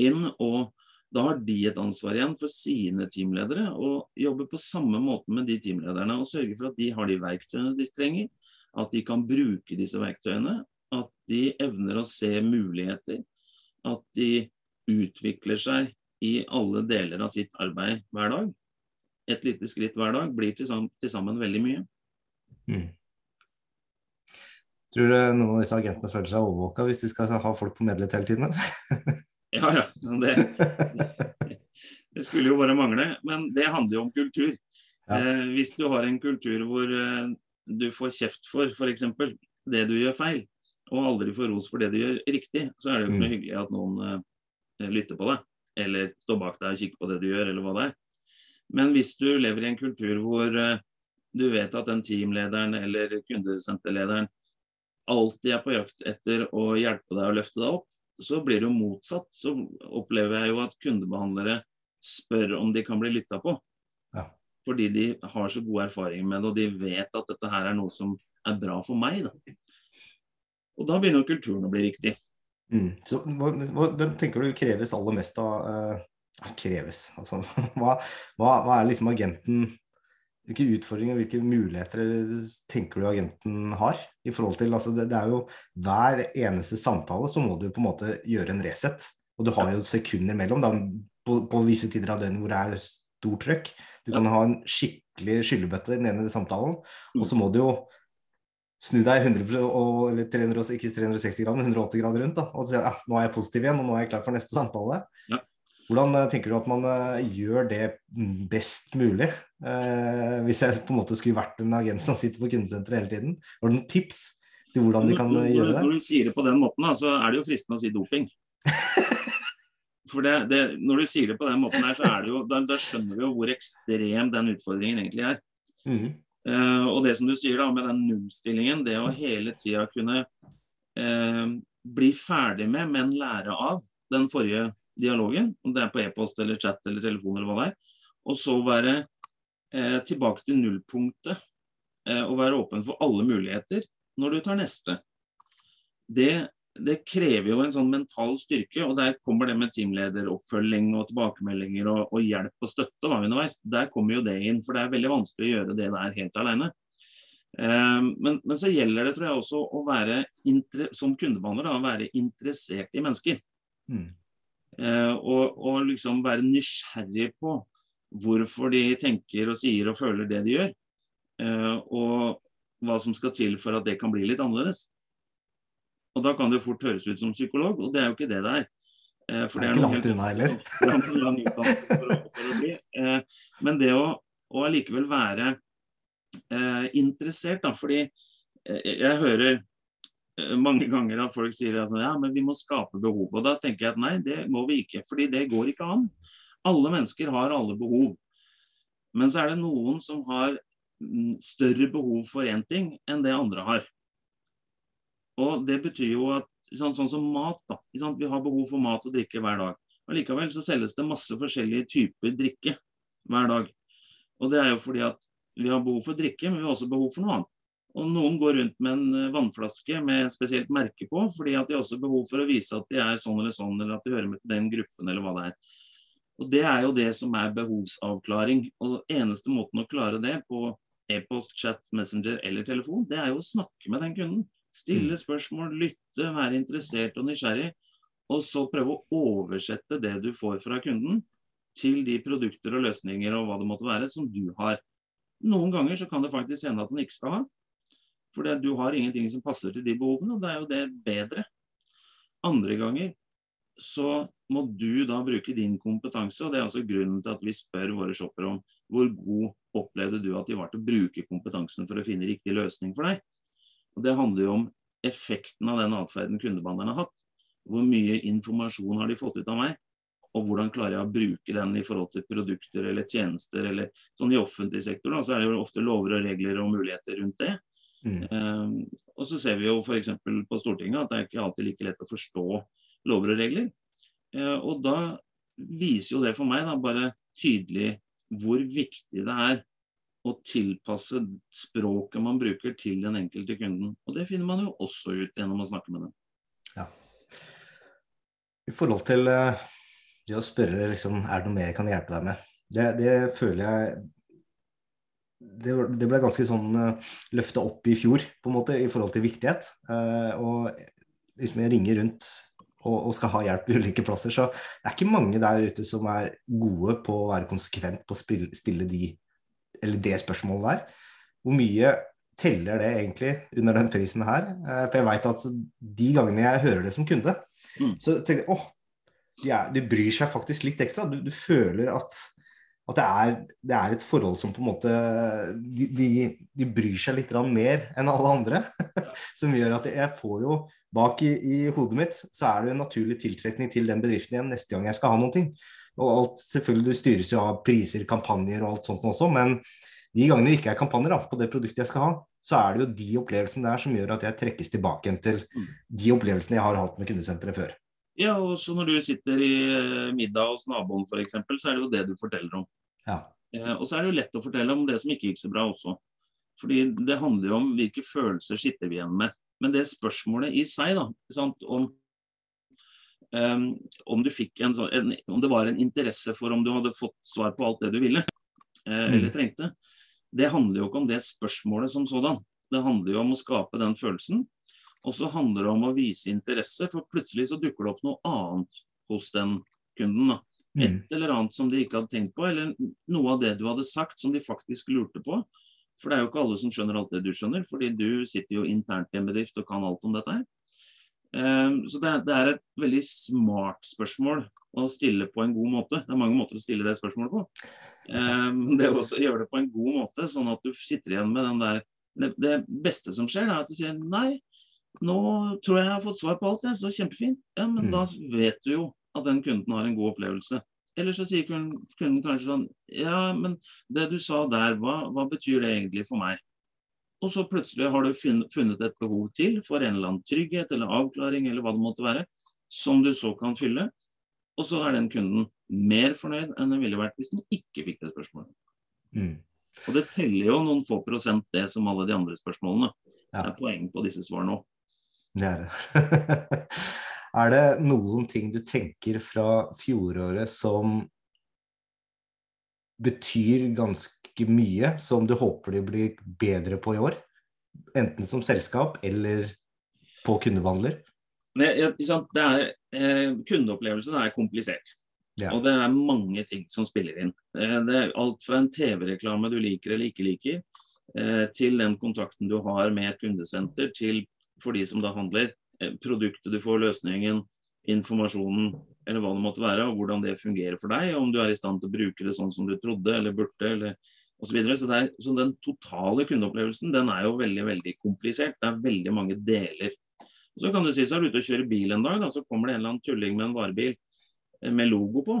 [SPEAKER 2] inn og da har de et ansvar igjen for sine teamledere og jobbe på samme måte med de teamlederne og sørge for at de har de verktøyene de trenger, at de kan bruke disse verktøyene, at de evner å se muligheter, at de utvikler seg i alle deler av sitt arbeid hver dag. Et lite skritt hver dag blir til sammen, til sammen veldig mye. Mm.
[SPEAKER 1] Tror du noen av disse agentene føler seg overvåka hvis de skal ha folk på medlet hele tiden?
[SPEAKER 2] Ja, ja. Det, Det skulle jo bare mangle. Men det handler jo om kultur.
[SPEAKER 1] Ja.
[SPEAKER 2] Eh, hvis du har en kultur hvor eh, du får kjeft for f.eks. det du gjør feil, og aldri får ros for det du gjør riktig, så er det jo ikke
[SPEAKER 1] Mm.
[SPEAKER 2] noe hyggelig at noen eh, lytter på deg. Eller står bak deg og kikker på det du gjør, eller hva det er. Men hvis du lever i en kultur hvor eh, du vet at den teamlederen eller kundesenterlederen alltid er på jakt etter å hjelpe deg å løfte deg opp, så blir det jo motsatt. Så opplever jeg jo at kundebehandlere spør om de kan bli lytta på.
[SPEAKER 1] Ja.
[SPEAKER 2] Fordi de har så god erfaring med det, og de vet at dette her er noe som er bra for meg. Da. Og da begynner jo kulturen å bli riktig.
[SPEAKER 1] Mm. Så hva, hva den tenker du kreves aller mest av eh, Kreves, altså. Hva, hva, er liksom agenten Hvilke utfordringer hvilke muligheter tenker du agenten har? i forhold til, altså det, det er jo Hver eneste samtale så må du på en måte gjøre en reset. Og du har jo sekunder mellom. Da, på, på visse tider av døgnet hvor det er stort trøkk. Du kan ha en skikkelig skyllebøtte i den ene samtalen, og så må du jo snu deg 100 og, eller 300, ikke 360 grader, men 180 grader rundt. Da, og si ja, nå er jeg positiv igjen, og nå er jeg klar for neste samtale.
[SPEAKER 2] Ja.
[SPEAKER 1] Hvordan eh, tenker du at man eh, gjør det best mulig? Eh, hvis jeg på en måte skulle vært en agent som sitter på kundesenteret hele tiden. Har du noen tips til hvordan de kan
[SPEAKER 2] Når-
[SPEAKER 1] når, gjøre det?
[SPEAKER 2] når du sier det på den måten, da, så er det jo fristende å si doping. For det, det, Når du sier det på den måten her, så er det jo, da, da skjønner vi jo hvor ekstrem den utfordringen egentlig er.
[SPEAKER 1] Mm.
[SPEAKER 2] Eh, og det som du sier da med den nullstillingen, det å hele tida kunne eh, bli ferdig med, men lære av den forrige dialogen, om det er på e-post eller chat eller telefon eller hva det er, og så være eh, tilbake til nullpunktet eh, og være åpen for alle muligheter når du tar neste. Det, det krever jo en sånn mental styrke, og der kommer det med teamlederoppfølging og tilbakemeldinger og, og hjelp og støtte og underveis. Der kommer jo det inn, for det er veldig vanskelig å gjøre det der helt alene. Eh, men, men så gjelder det tror jeg også å være som kundebehandler da, å være interessert i mennesker.
[SPEAKER 1] Mm.
[SPEAKER 2] Eh, og, og liksom være nysgjerrig på hvorfor de tenker og sier og føler det de gjør. Eh, og hva som skal til for at det kan bli litt annerledes. Og da kan det fort høres ut som psykolog, og det er jo ikke det det er. Eh, for
[SPEAKER 1] Det er
[SPEAKER 2] noe
[SPEAKER 1] ikke langt unna heller.
[SPEAKER 2] Det er langt unna bli. Eh, men det å, å allikevel være interessert, da, fordi jeg hører mange ganger at folk sier at ja, men vi må skape behov. Og da tenker jeg at nei, det må vi ikke. Fordi det går ikke an. Alle mennesker har alle behov. Men så er det noen som har mm, større behov for én ting enn det andre har. Og det betyr jo at sånn, sånn som mat, da. Vi har behov for mat og drikke hver dag. Og Likevel så selges det masse forskjellige typer drikke hver dag. Og det er jo fordi at vi har behov for drikke, men vi har også behov for noe annet. Og Noen går rundt med en eh, vannflaske med spesielt merke på, fordi at de har også behov for å vise at de er sånn eller sånn, eller at de hører med til den gruppen, eller hva det er. Og Det er jo det som er behovsavklaring. Og Eneste måten å klare det på e-post, chat, messenger eller telefon, det er jo å snakke med den kunden. Stille spørsmål, lytte, være interessert og nysgjerrig. Og så prøve å oversette det du får fra kunden, til de produkter og løsninger og hva det måtte være som du har. Noen ganger så kan det faktisk hende at den ikke skal ha. For du har ingenting som passer til de behovene, og det er jo det bedre. Andre ganger så må du da bruke din kompetanse, og det er altså grunnen til at vi spør våre shoppere om hvor god opplevde du at de var til å bruke kompetansen for å finne riktig løsning for deg. Og Det handler jo om effekten av den atferden kundebehandleren har hatt. Hvor mye informasjon har de fått ut av meg, og hvordan klarer jeg å bruke den i forhold til produkter eller tjenester. eller sånn I offentlig sektor da, så er det jo ofte lover og regler og muligheter rundt det.
[SPEAKER 1] Mm.
[SPEAKER 2] Um, og så ser vi jo f.eks. på Stortinget at det er ikke alltid like lett å forstå lover og regler. Eh, og da viser jo det for meg da bare tydelig hvor viktig det er å tilpasse språket man bruker til den enkelte kunden. Og det finner man jo også ut gjennom å snakke med dem. Ja.
[SPEAKER 1] I forhold til eh, det å spørre liksom, er det noe mer jeg kan hjelpe deg med, det, det føler jeg det, ble ganske sånn uh, løfta opp i fjor, på en måte, i forhold til viktighet. Eh, og liksom jeg ringer rundt og, og skal ha hjelp i ulike plasser, så det er ikke mange der ute som er gode på å være konsekvent på å spille, stille de, eller det spørsmålet der. Hvor mye teller det egentlig under den prisen her? Eh, for jeg veit at de gangene jeg hører det som kunde,
[SPEAKER 2] Mm.
[SPEAKER 1] så tenker jeg åh, de, er, de, bryr seg faktisk litt ekstra. Du, du føler at, at det, er, det, er, et forhold som på en måte De, de, de bryr seg litt mer enn alle andre. som gjør at jeg får jo Bak i, i, hodet mitt så er det en naturlig tiltrekning til den bedriften igjen neste gang jeg skal ha noe. Og alt, selvfølgelig Det styres jo av priser, kampanjer og alt sånt også, men de gangene det ikke er kampanjer da, på det produktet jeg skal ha, så er det jo de opplevelsene der som gjør at jeg trekkes tilbake igjen til mm. de opplevelsene jeg har hatt med kundesenteret før.
[SPEAKER 2] Ja, og så når du sitter i eh, middag hos naboen f.eks., så er det jo det du forteller om.
[SPEAKER 1] Ja.
[SPEAKER 2] Eh, og så er det jo lett å fortelle om det som ikke gikk så bra også. Fordi det handler jo om hvilke følelser sitter vi igjen med. Men det spørsmålet i seg, da, om, um, om, en, en, om, det var en interesse for om du hadde fått svar på alt det du ville, eh, mm. eller trengte, det handler jo ikke om det spørsmålet som sådan. Det handler jo om å skape den følelsen. Og så handler det om å vise interesse, for plutselig så dukker det opp noe annet hos den kunden. da. Mm. Et eller annet som de ikke hadde tenkt på, eller noe av det du hadde sagt som de faktisk lurte på. For det er jo ikke alle som skjønner alt det du skjønner, fordi du sitter jo internt i en bedrift og kan alt om dette her. Um, så det er, et veldig smart spørsmål å stille på en god måte. Det er mange måter å stille det spørsmålet på. Um, det er også å gjøre det på en god måte, sånn at du sitter igjen med den der Det, det beste som skjer, er at du sier nei, nå tror jeg jeg har fått svar på alt, det, så kjempefint. Ja, men mm. da vet du jo at den kunden har en god opplevelse. Eller så sier kunden, kunden kanskje sånn Ja, men det du sa der, hva, hva, betyr det egentlig for meg? Og så plutselig har du funnet et behov til for en eller annen trygghet eller avklaring eller hva det måtte være, som du så kan fylle. Og så er den kunden mer fornøyd enn den ville vært hvis den ikke fikk det spørsmålet.
[SPEAKER 1] Mm.
[SPEAKER 2] Og det teller jo noen få prosent, det som alle de andre spørsmålene. Ja. Det er poeng på disse svarene òg.
[SPEAKER 1] Det er det. er det noen ting du tenker fra fjoråret som betyr ganske mye, som du håper de blir bedre på i år? Enten som selskap eller på kundebehandler?
[SPEAKER 2] Det er, eh, kundeopplevelsen er komplisert. Ja. Og det er mange ting som spiller inn. Eh, det er alt fra en TV-reklame du liker eller ikke liker, eh, til den kontakten du har med et kundesenter, til for de som da handler. Eh, produktet du får, løsningen, informasjonen eller hva det måtte være, og hvordan det fungerer for deg. Om du er i stand til å bruke det sånn som du trodde eller burde. eller osv. Så, så, er, så den totale kundeopplevelsen den er jo veldig veldig komplisert. Det er veldig mange deler. Og så kan du si så er du ute og kjører bil en dag, da, så kommer det en eller annen tulling med en varebil eh, med logo på.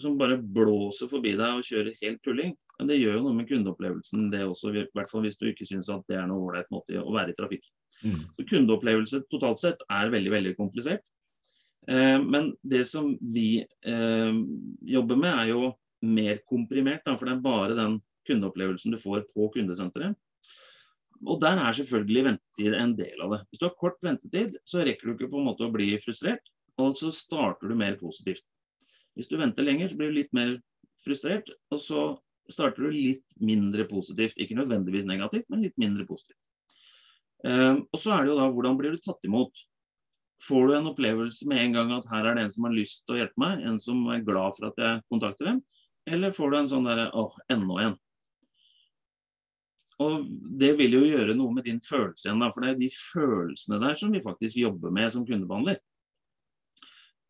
[SPEAKER 2] Som bare blåser forbi deg og kjører helt tulling. Men det gjør jo noe med kundeopplevelsen, det også. I hvert fall hvis du ikke syns at det er noe ålreit måte å være i trafikk. Mm. Så kundeopplevelse totalt sett er veldig veldig komplisert. Eh, men det som vi eh, jobber med, er jo mer komprimert. Da, for det er bare den kundeopplevelsen du får på kundesenteret. Og der er selvfølgelig ventetid en del av det. Hvis du har kort ventetid, så rekker du ikke på en måte å bli frustrert, og så starter du mer positivt. Hvis du venter lenger, så blir du litt mer frustrert, og så starter du litt mindre positivt. Ikke nødvendigvis negativt, men litt mindre positivt. Ehm, og så er det jo da hvordan blir du tatt imot. Får du en opplevelse med en gang at her er det en som har lyst til å hjelpe meg, en som er glad for at jeg kontakter dem, eller får du en sånn derre åh, enda en. Og Det vil jo gjøre noe med din følelse igjen, da, for det er de følelsene der som vi faktisk jobber med som kundebehandler.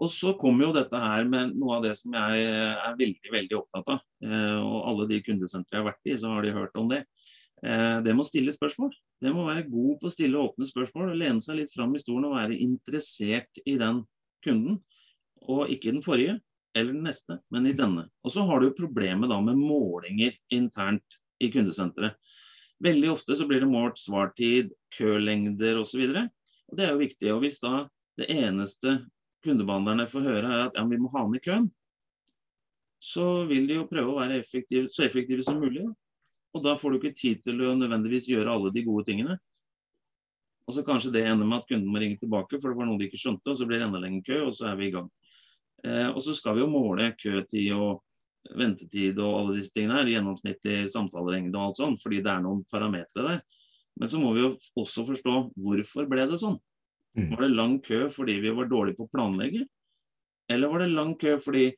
[SPEAKER 2] Og så kommer jo dette her med noe av det som jeg er veldig veldig opptatt av. Eh, og alle de kundesentre jeg har vært i, så har de hørt om det. Eh, det må stille spørsmål. Det må være god på å stille åpne spørsmål. og Lene seg litt fram i stolen og være interessert i den kunden. Og ikke den forrige eller den neste, men i denne. Og så har du jo problemet da med målinger internt i kundesenteret. Veldig ofte så blir det målt svartid, kølengder osv. Det er jo viktig. og Hvis da det eneste kundebehandlerne får høre er at ja, vi må ha ned køen, så vil de jo prøve å være effektive, så effektive som mulig. Da. Og da får du ikke tid til å nødvendigvis gjøre alle de gode tingene. Og så kanskje det ender med at kunden må ringe tilbake, for det var noe de ikke skjønte, og så blir det enda lengre kø, og så er vi i gang. Eh, og så skal vi jo måle køtid og ventetid og alle disse tingene her, gjennomsnittlig samtalerengde og alt sånn, fordi det er noen parametere der. Men så må vi jo også forstå hvorfor ble det sånn. Mm. Var det lang kø fordi vi var dårlige på å planlegge? Eller var det lang kø fordi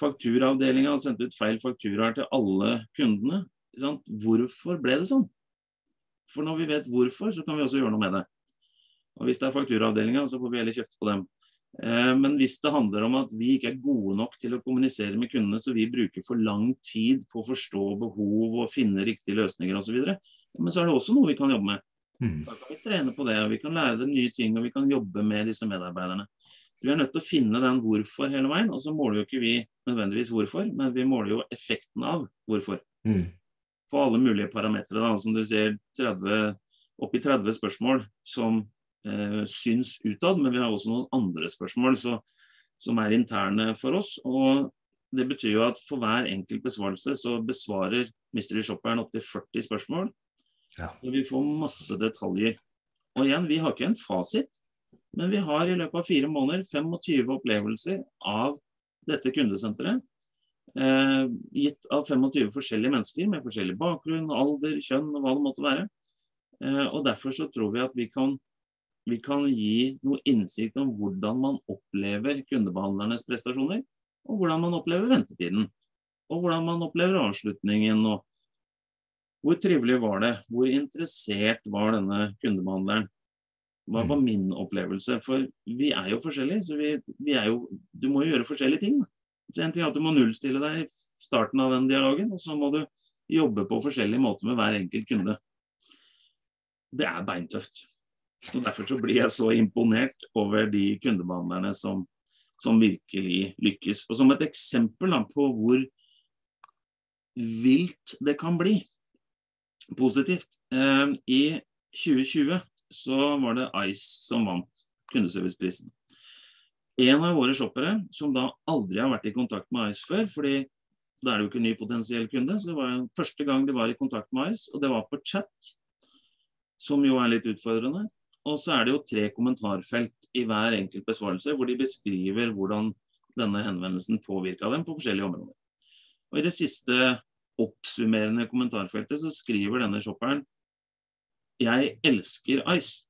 [SPEAKER 2] fakturaavdelinga sendte ut feil fakturaer til alle kundene? Hvorfor ble det sånn? For når vi vet hvorfor, så kan vi også gjøre noe med det. Og Hvis det er fakturaavdelinga, så får vi heller kjøpt på dem. Eh, men hvis det handler om at vi ikke er gode nok til å kommunisere med kundene, så vi bruker for lang tid på å forstå behov og finne riktige løsninger osv., men så er det også noe vi kan jobbe med.
[SPEAKER 1] Mm.
[SPEAKER 2] Da kan vi trene på det, og vi kan lære dem nye ting og vi kan jobbe med disse medarbeiderne. Så Vi er nødt til å finne den hvorfor hele veien, og så måler jo ikke vi nødvendigvis hvorfor, men vi måler jo effekten av hvorfor.
[SPEAKER 1] Mm.
[SPEAKER 2] På alle mulige parametere. Som du ser, 30, oppi 30 spørsmål som eh, syns utad, men vi har også noen andre spørsmål så, som er interne for oss. og Det betyr jo at for hver enkelt besvarelse så besvarer Mystery Shopperen opptil 40 spørsmål.
[SPEAKER 1] Ja.
[SPEAKER 2] Så vi får masse detaljer. Og igjen, vi har ikke en fasit, men vi har i løpet av fire måneder 25 opplevelser av dette kundesenteret. Eh, gitt av 25 forskjellige mennesker med forskjellig bakgrunn, alder, kjønn og hva det måtte være. Eh, og Derfor så tror vi at vi kan vi kan gi noe innsikt om hvordan man opplever kundebehandlernes prestasjoner, og hvordan man opplever ventetiden. Og hvordan man opplever avslutningen. og Hvor trivelig var det? Hvor interessert var denne kundebehandleren? Hva var min opplevelse? For vi er jo forskjellige, så vi, vi jo, du må jo gjøre forskjellige ting. Så en ting er at Du må nullstille deg i starten av den dialogen, og så må du jobbe på forskjellige måter med hver enkelt kunde. Det er beintøft. Og Derfor så blir jeg så imponert over de kundebehandlerne som, som virkelig lykkes. Og Som et eksempel da, på hvor vilt det kan bli positivt. Eh, I 2020 så var det Ice som vant kundeserviceprisen. En av våre shoppere som da aldri har vært i kontakt med Ice før, fordi da er det jo ikke en ny potensiell kunde, så det var første gang de var i kontakt med Ice, og det var på chat, som jo er litt utfordrende. Og så er det jo tre kommentarfelt i hver enkelt besvarelse, hvor de beskriver hvordan denne henvendelsen påvirka dem på forskjellige områder. Og I det siste oppsummerende kommentarfeltet så skriver denne shopperen jeg elsker Ice.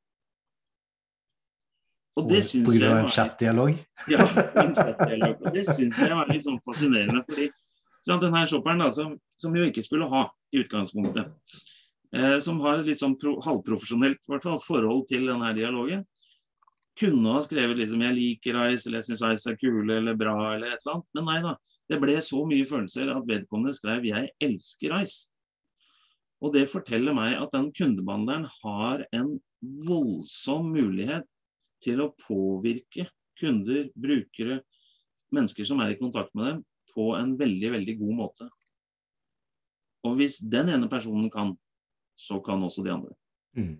[SPEAKER 2] Og det syns
[SPEAKER 1] På grunn av en chat-dialog?
[SPEAKER 2] Ja, en chatdialog. Og det syns jeg var litt sånn fascinerende. fordi sånn, denne shopperen da, som, som jo ikke skulle ha i utgangspunktet, eh, som har et litt sånn pro, halvprofesjonelt fall, forhold til denne dialogen, kunne ha skrevet liksom 'jeg liker Ice', eller 'jeg syns Ice er kule', eller 'bra', eller et eller annet. Men nei da. Det ble så mye følelser at vedkommende skrev 'jeg elsker Ice'. Og det forteller meg at den kundebehandleren har en voldsom mulighet til å påvirke kunder, brukere, mennesker som er i kontakt med dem, på en veldig, veldig god måte. Og hvis den ene personen kan, så kan også de andre.
[SPEAKER 1] Mm.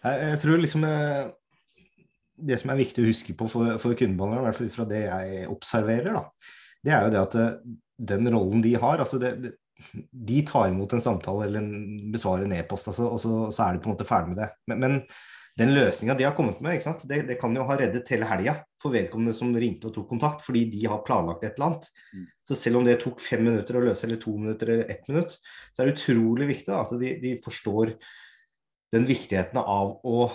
[SPEAKER 1] Jeg, jeg, tror liksom eh, Det som er viktig å huske på for, for kundebehandlerne, i hvert fall ut fra det jeg observerer, da, det er jo det at den rollen de har altså det, det, De tar imot en samtale eller en, besvarer en e-post, altså, og så, så, er de på en måte ferdig med det. Men, men den løsninga de har kommet med, det, det, kan jo ha reddet hele helga for vedkommende som ringte og tok kontakt, fordi de har planlagt et eller annet. Mm. Så selv om det tok fem minutter å løse, eller to minutter eller ett minutt, så er det utrolig viktig da, at de, de, forstår den viktigheten av å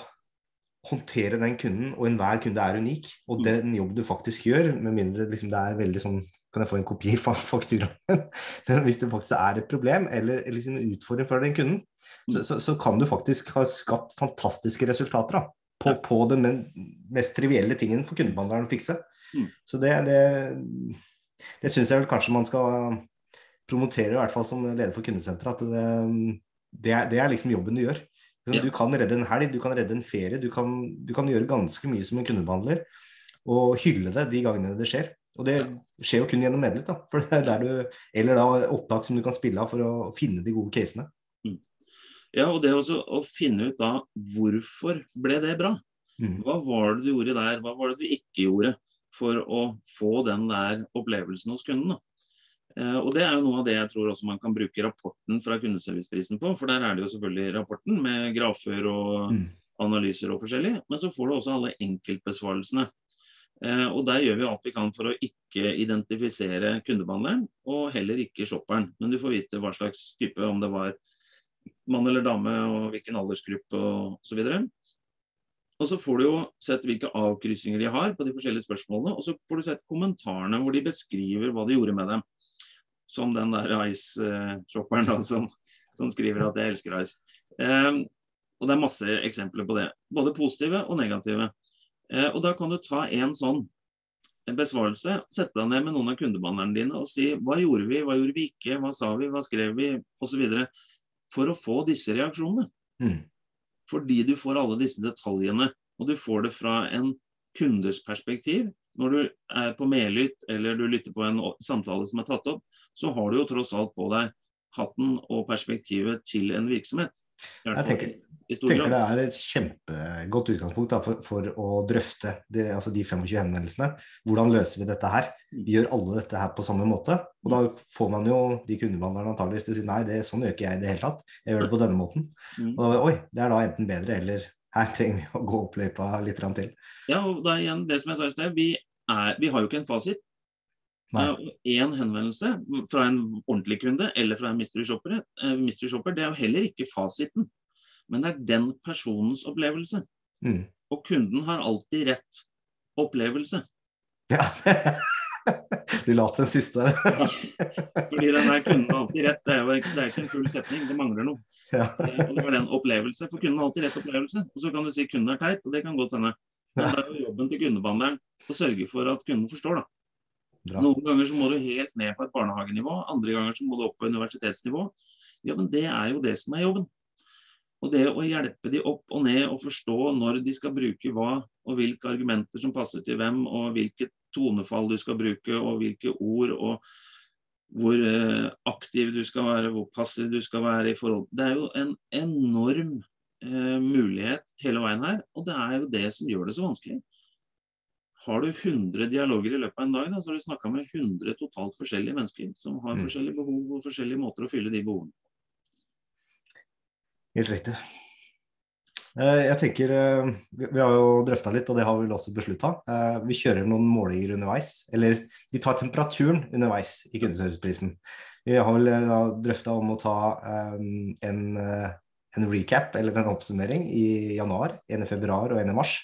[SPEAKER 1] håndtere den kunden, og enhver kunde er unik. Og mm. den jobb du faktisk gjør, med mindre liksom, det er veldig sånn kan jeg få en kopi av fakturaen? Men hvis det faktisk er et problem eller, eller liksom en utfordring for den kunden, så, så, så, kan du faktisk ha skapt fantastiske resultater da, på, ja. på, den mest trivielle tingen for kundebehandleren å fikse. Mm. Så det, det, det syns jeg vel kanskje man skal promotere, i hvert fall som leder for kundesenteret, at det, det, er, det er liksom jobben du gjør. Du kan redde en helg, du kan redde en ferie, du kan, du kan gjøre ganske mye som en kundebehandler. Og hylle det de gangene det skjer. Og det skjer jo kun gjennom Medlet, da. For det er der du, eller da opptak som du kan spille av for å finne de gode casene.
[SPEAKER 2] Mm. Ja, og det også å finne ut da hvorfor ble det bra? Mm. Hva var det du gjorde der, hva var det du ikke gjorde for å få den der opplevelsen hos kunden? da? Eh, og Det er jo noe av det jeg tror også man kan bruke rapporten fra kundeserviceprisen på. For der er det jo selvfølgelig rapporten med grafer og mm. analyser og forskjellig. Men så får du også alle enkeltbesvarelsene. Eh, og Der gjør vi alt vi kan for å ikke identifisere kundebehandleren, og heller ikke shopperen. Men du får vite hva slags type, om det var mann eller dame, og hvilken aldersgruppe osv. Og, så får du jo sett hvilke avkryssinger de har på de forskjellige spørsmålene. Og så får du sett kommentarene hvor de beskriver hva de gjorde med dem. Som den der Ice-shopperen som, som, skriver at 'jeg elsker Ice'. Um, og det er masse eksempler på det. Både positive og negative. Eh, og da kan du ta en sånn besvarelse, sette deg ned med noen av kundebehandlerne dine og si hva gjorde vi, hva gjorde vi ikke, hva sa vi, hva skrev vi, osv. For å få disse reaksjonene.
[SPEAKER 1] Mm.
[SPEAKER 2] Fordi du får alle disse detaljene. Og du får det fra en kunders perspektiv. Når du er på medlytt eller du lytter på en samtale som er tatt opp, så har du jo tross alt på deg hatten og perspektivet til en virksomhet.
[SPEAKER 1] Jeg tenker, tenker det er et kjempegodt utgangspunkt da, for, for, å drøfte det, altså de 25 henvendelsene. Hvordan løser vi dette her? Vi mm. gjør alle dette her på samme måte? Og da får man jo de kundebehandlerne antageligvis til å si nei, det, sånn gjør ikke jeg i det hele tatt. Jeg gjør det på denne måten. Og da, oi, det er da enten bedre eller her trenger vi å gå opp løypa litt til.
[SPEAKER 2] Ja, og da igjen det som jeg sa i sted, vi, er, vi har jo ikke en fasit. Én henvendelse fra en ordentlig kunde eller fra en mystery shopper, eh, mystery shopper, det er jo heller ikke fasiten. Men det er den personens opplevelse.
[SPEAKER 1] Mm.
[SPEAKER 2] Og kunden har alltid rett opplevelse.
[SPEAKER 1] Ja. Du la til den siste.
[SPEAKER 2] ja, fordi den der kunden har alltid rett. Det er jo ikke, det er ikke en full setning, det mangler noe.
[SPEAKER 1] Ja.
[SPEAKER 2] Eh, og det var den opplevelse. For kunden har alltid rett opplevelse. Og så kan du si kunden er teit, og det kan godt hende. Men det er jo jobben til kundebehandleren å sørge for at kunden forstår, da. Bra. Noen ganger så må du helt ned på et barnehagenivå, andre ganger så må du opp på universitetsnivå. Ja, men det er jo det som er jobben. Og det å hjelpe de opp og ned og forstå når de skal bruke hva, og hvilke argumenter som passer til hvem, og hvilket tonefall du skal bruke, og hvilke ord, og hvor eh, aktiv du skal være, hvor passiv du skal være i forhold Det er jo en enorm eh, mulighet hele veien her, og det er jo det som gjør det så vanskelig. Har du 100 dialoger i løpet av en dag, da, så har du snakka med 100 totalt forskjellige mennesker som har mm. forskjellige behov og forskjellige måter å fylle de behovene
[SPEAKER 1] Helt riktig. Eh, jeg tenker, eh, Vi har jo drøfta litt, og det har vi vel også beslutta. Eh, vi kjører noen målinger underveis. Eller vi tar temperaturen underveis i kundeserviceprisen. Vi har vel drøfta om å ta en, en recap, eller en oppsummering, i januar, en i februar og en i mars.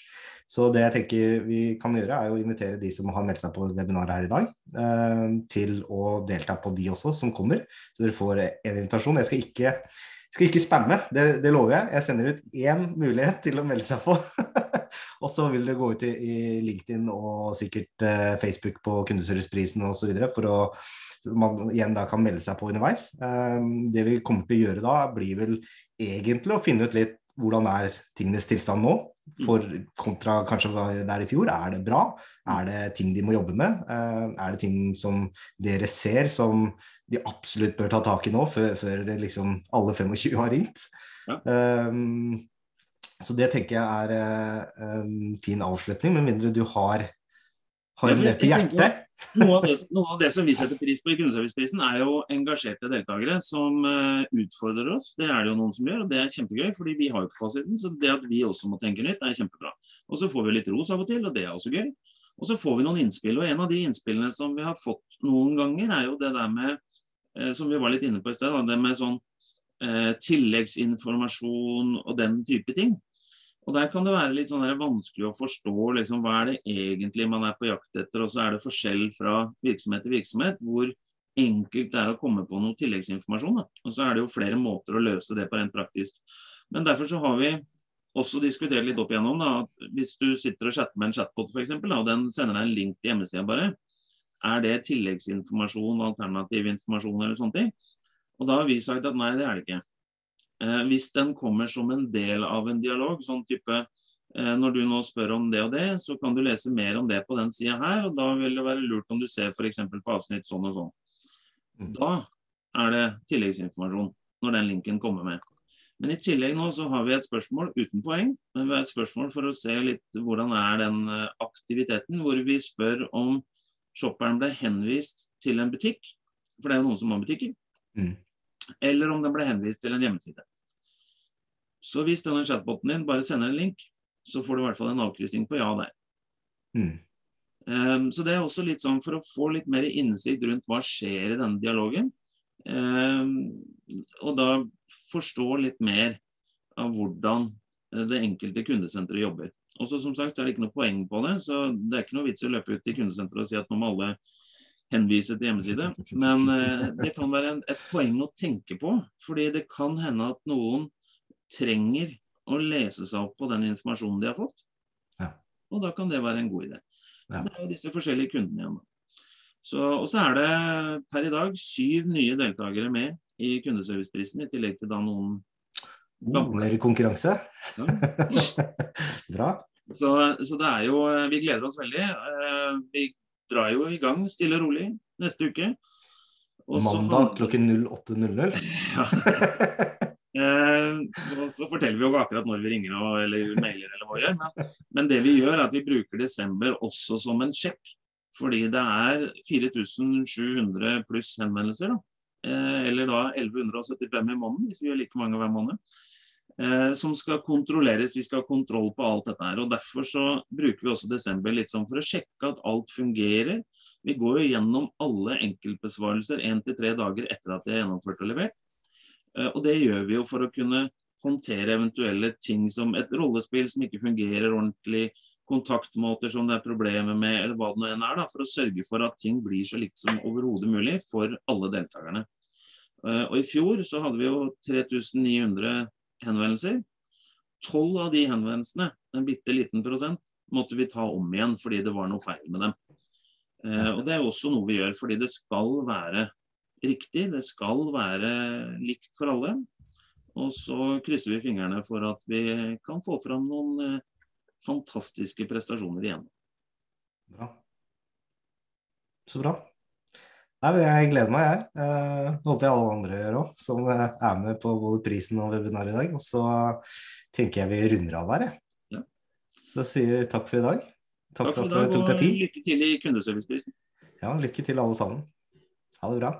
[SPEAKER 1] Så det jeg tenker vi kan gjøre, er å invitere de som har meldt seg på webinaret her i dag, eh, til å delta på de også, som kommer. Så dere får en invitasjon. Jeg skal ikke, skal ikke spamme, det, det, lover jeg. Jeg sender ut én mulighet til å melde seg på. og så vil det gå ut i, i LinkedIn og sikkert eh, Facebook på kundeserviceprisen osv. for å man igjen da kan melde seg på underveis. Eh, det vi kommer til å gjøre da, blir vel egentlig å finne ut litt hvordan er tingenes tilstand nå, for kontra kanskje der er i fjor. Er det bra? Er det ting de må jobbe med? Eh, er det ting som dere ser som de absolutt bør ta tak i nå, før, før liksom alle 25 har ringt? Ja. Um, så det tenker jeg er en en fin avslutning, med mindre du har, har en del på hjertet.
[SPEAKER 2] Noe av, det, noe av, det, som vi setter pris på i Kundeserviceprisen, er jo engasjerte deltakere som uh, utfordrer oss. Det er det jo noen som gjør, og det er kjempegøy, fordi vi har jo ikke fasiten. Så det at vi også må tenke nytt, er kjempebra. Og så får vi litt ros av og til, og det er også gøy. Og så får vi noen innspill. Og en av de innspillene som vi har fått noen ganger, er jo det der med, uh, som vi var litt inne på i sted, det med sånn uh, tilleggsinformasjon og den type ting. Og Der kan det være litt sånn vanskelig å forstå liksom, hva er det egentlig man er på jakt etter. Og så er det forskjell fra virksomhet til virksomhet hvor enkelt det er å komme på noe tilleggsinformasjon. Da. Og så er det jo flere måter å løse det på rent praktisk. Men derfor så har vi også diskutert litt opp igjennom da, at hvis du sitter og chatter med en chatbot for eksempel, da, og den sender deg en link til hjemmesida bare, er det tilleggsinformasjon, alternativ informasjon eller sånne ting? Og da har vi sagt at nei, det er det ikke. Eh, hvis den kommer som en del av en dialog, sånn type eh, når du nå spør om det og det, så kan du lese mer om det på den sida her. og Da vil det være lurt om du ser f.eks. på avsnitt sånn og sånn. Mm. Da er det tilleggsinformasjon når den linken kommer med. Men i tillegg nå så har vi et spørsmål uten poeng. Men vi har et spørsmål for å se litt hvordan er den eh, aktiviteten, hvor vi spør om shopperen ble henvist til en butikk, for det er jo noen som har butikker, mm. eller om den ble henvist til en hjemmeside. Så hvis denne chatboten din bare sender en link, så får du i hvert fall en avkryssing på ja der.
[SPEAKER 1] Mm.
[SPEAKER 2] Um, så det er også litt sånn for å få litt mer innsikt rundt hva skjer i denne dialogen. Um, og da forstå litt mer av hvordan eh, det enkelte kundesenteret jobber. Og så som sagt så er det ikke noe poeng på det, så det er ikke noe vits i å løpe ut i kundesenteret og si at nå må alle henvise til hjemmeside. Men uh, det kan være en, et poeng å tenke på, fordi det kan hende at noen trenger å lese seg opp på den informasjonen de har fått.
[SPEAKER 1] Ja.
[SPEAKER 2] og da kan det være en god idé.
[SPEAKER 1] Ja.
[SPEAKER 2] Det er jo disse forskjellige kundene igjen. Så, og så er det per i dag syv nye deltakere med i kundeserviceprisen, i tillegg til da noen
[SPEAKER 1] oh, Mer konkurranse?
[SPEAKER 2] Ja.
[SPEAKER 1] Bra.
[SPEAKER 2] Så, så, det er jo Vi gleder oss veldig. Eh, vi drar jo i gang stille og rolig neste uke.
[SPEAKER 1] Også Mandag klokken 08.00.
[SPEAKER 2] Ja. Så forteller vi jo akkurat når vi ringer og, eller mailer eller hva vi gjør. Men, men, det vi gjør er at vi bruker desember også som en sjekk. Fordi det er 4700 pluss henvendelser. Da. Eh, eller da 1175 i måneden, hvis vi gjør like mange hver måned. Eh, som skal kontrolleres. Vi skal ha kontroll på alt dette her. og Derfor så bruker vi også desember litt sånn for å sjekke at alt fungerer. Vi går jo gjennom alle enkeltbesvarelser én til tre dager etter at de er gjennomført og levert. Eh, og det gjør vi jo for å kunne håndtere eventuelle ting som et rollespill som ikke fungerer ordentlig, kontaktmåter som det er problemer med, eller hva det nå enn er, da, for å sørge for at ting blir så likt som overhodet mulig for alle deltakerne. Eh, og I fjor så hadde vi jo 3900 henvendelser. Tolv av de henvendelsene, en bitte liten prosent, måtte vi ta om igjen fordi det var noe feil med dem. Eh, og Det er også noe vi gjør fordi det skal være riktig. Det skal være likt for alle. Og så krysser vi fingrene for at vi kan få fram noen eh, fantastiske prestasjoner igjen.
[SPEAKER 1] Bra. Så bra. Nei, Jeg gleder meg, jeg. Eh, håper jeg alle andre gjør òg, som eh, er med på både prisen og webinaret i dag. Og så tenker jeg vi runder av her, jeg. Ja. Så sier takk for i dag.
[SPEAKER 2] Takk, takk for, for at du tok deg tid. Lykke til i kundeserviceprisen.
[SPEAKER 1] Ja, lykke til alle sammen. Ha det bra.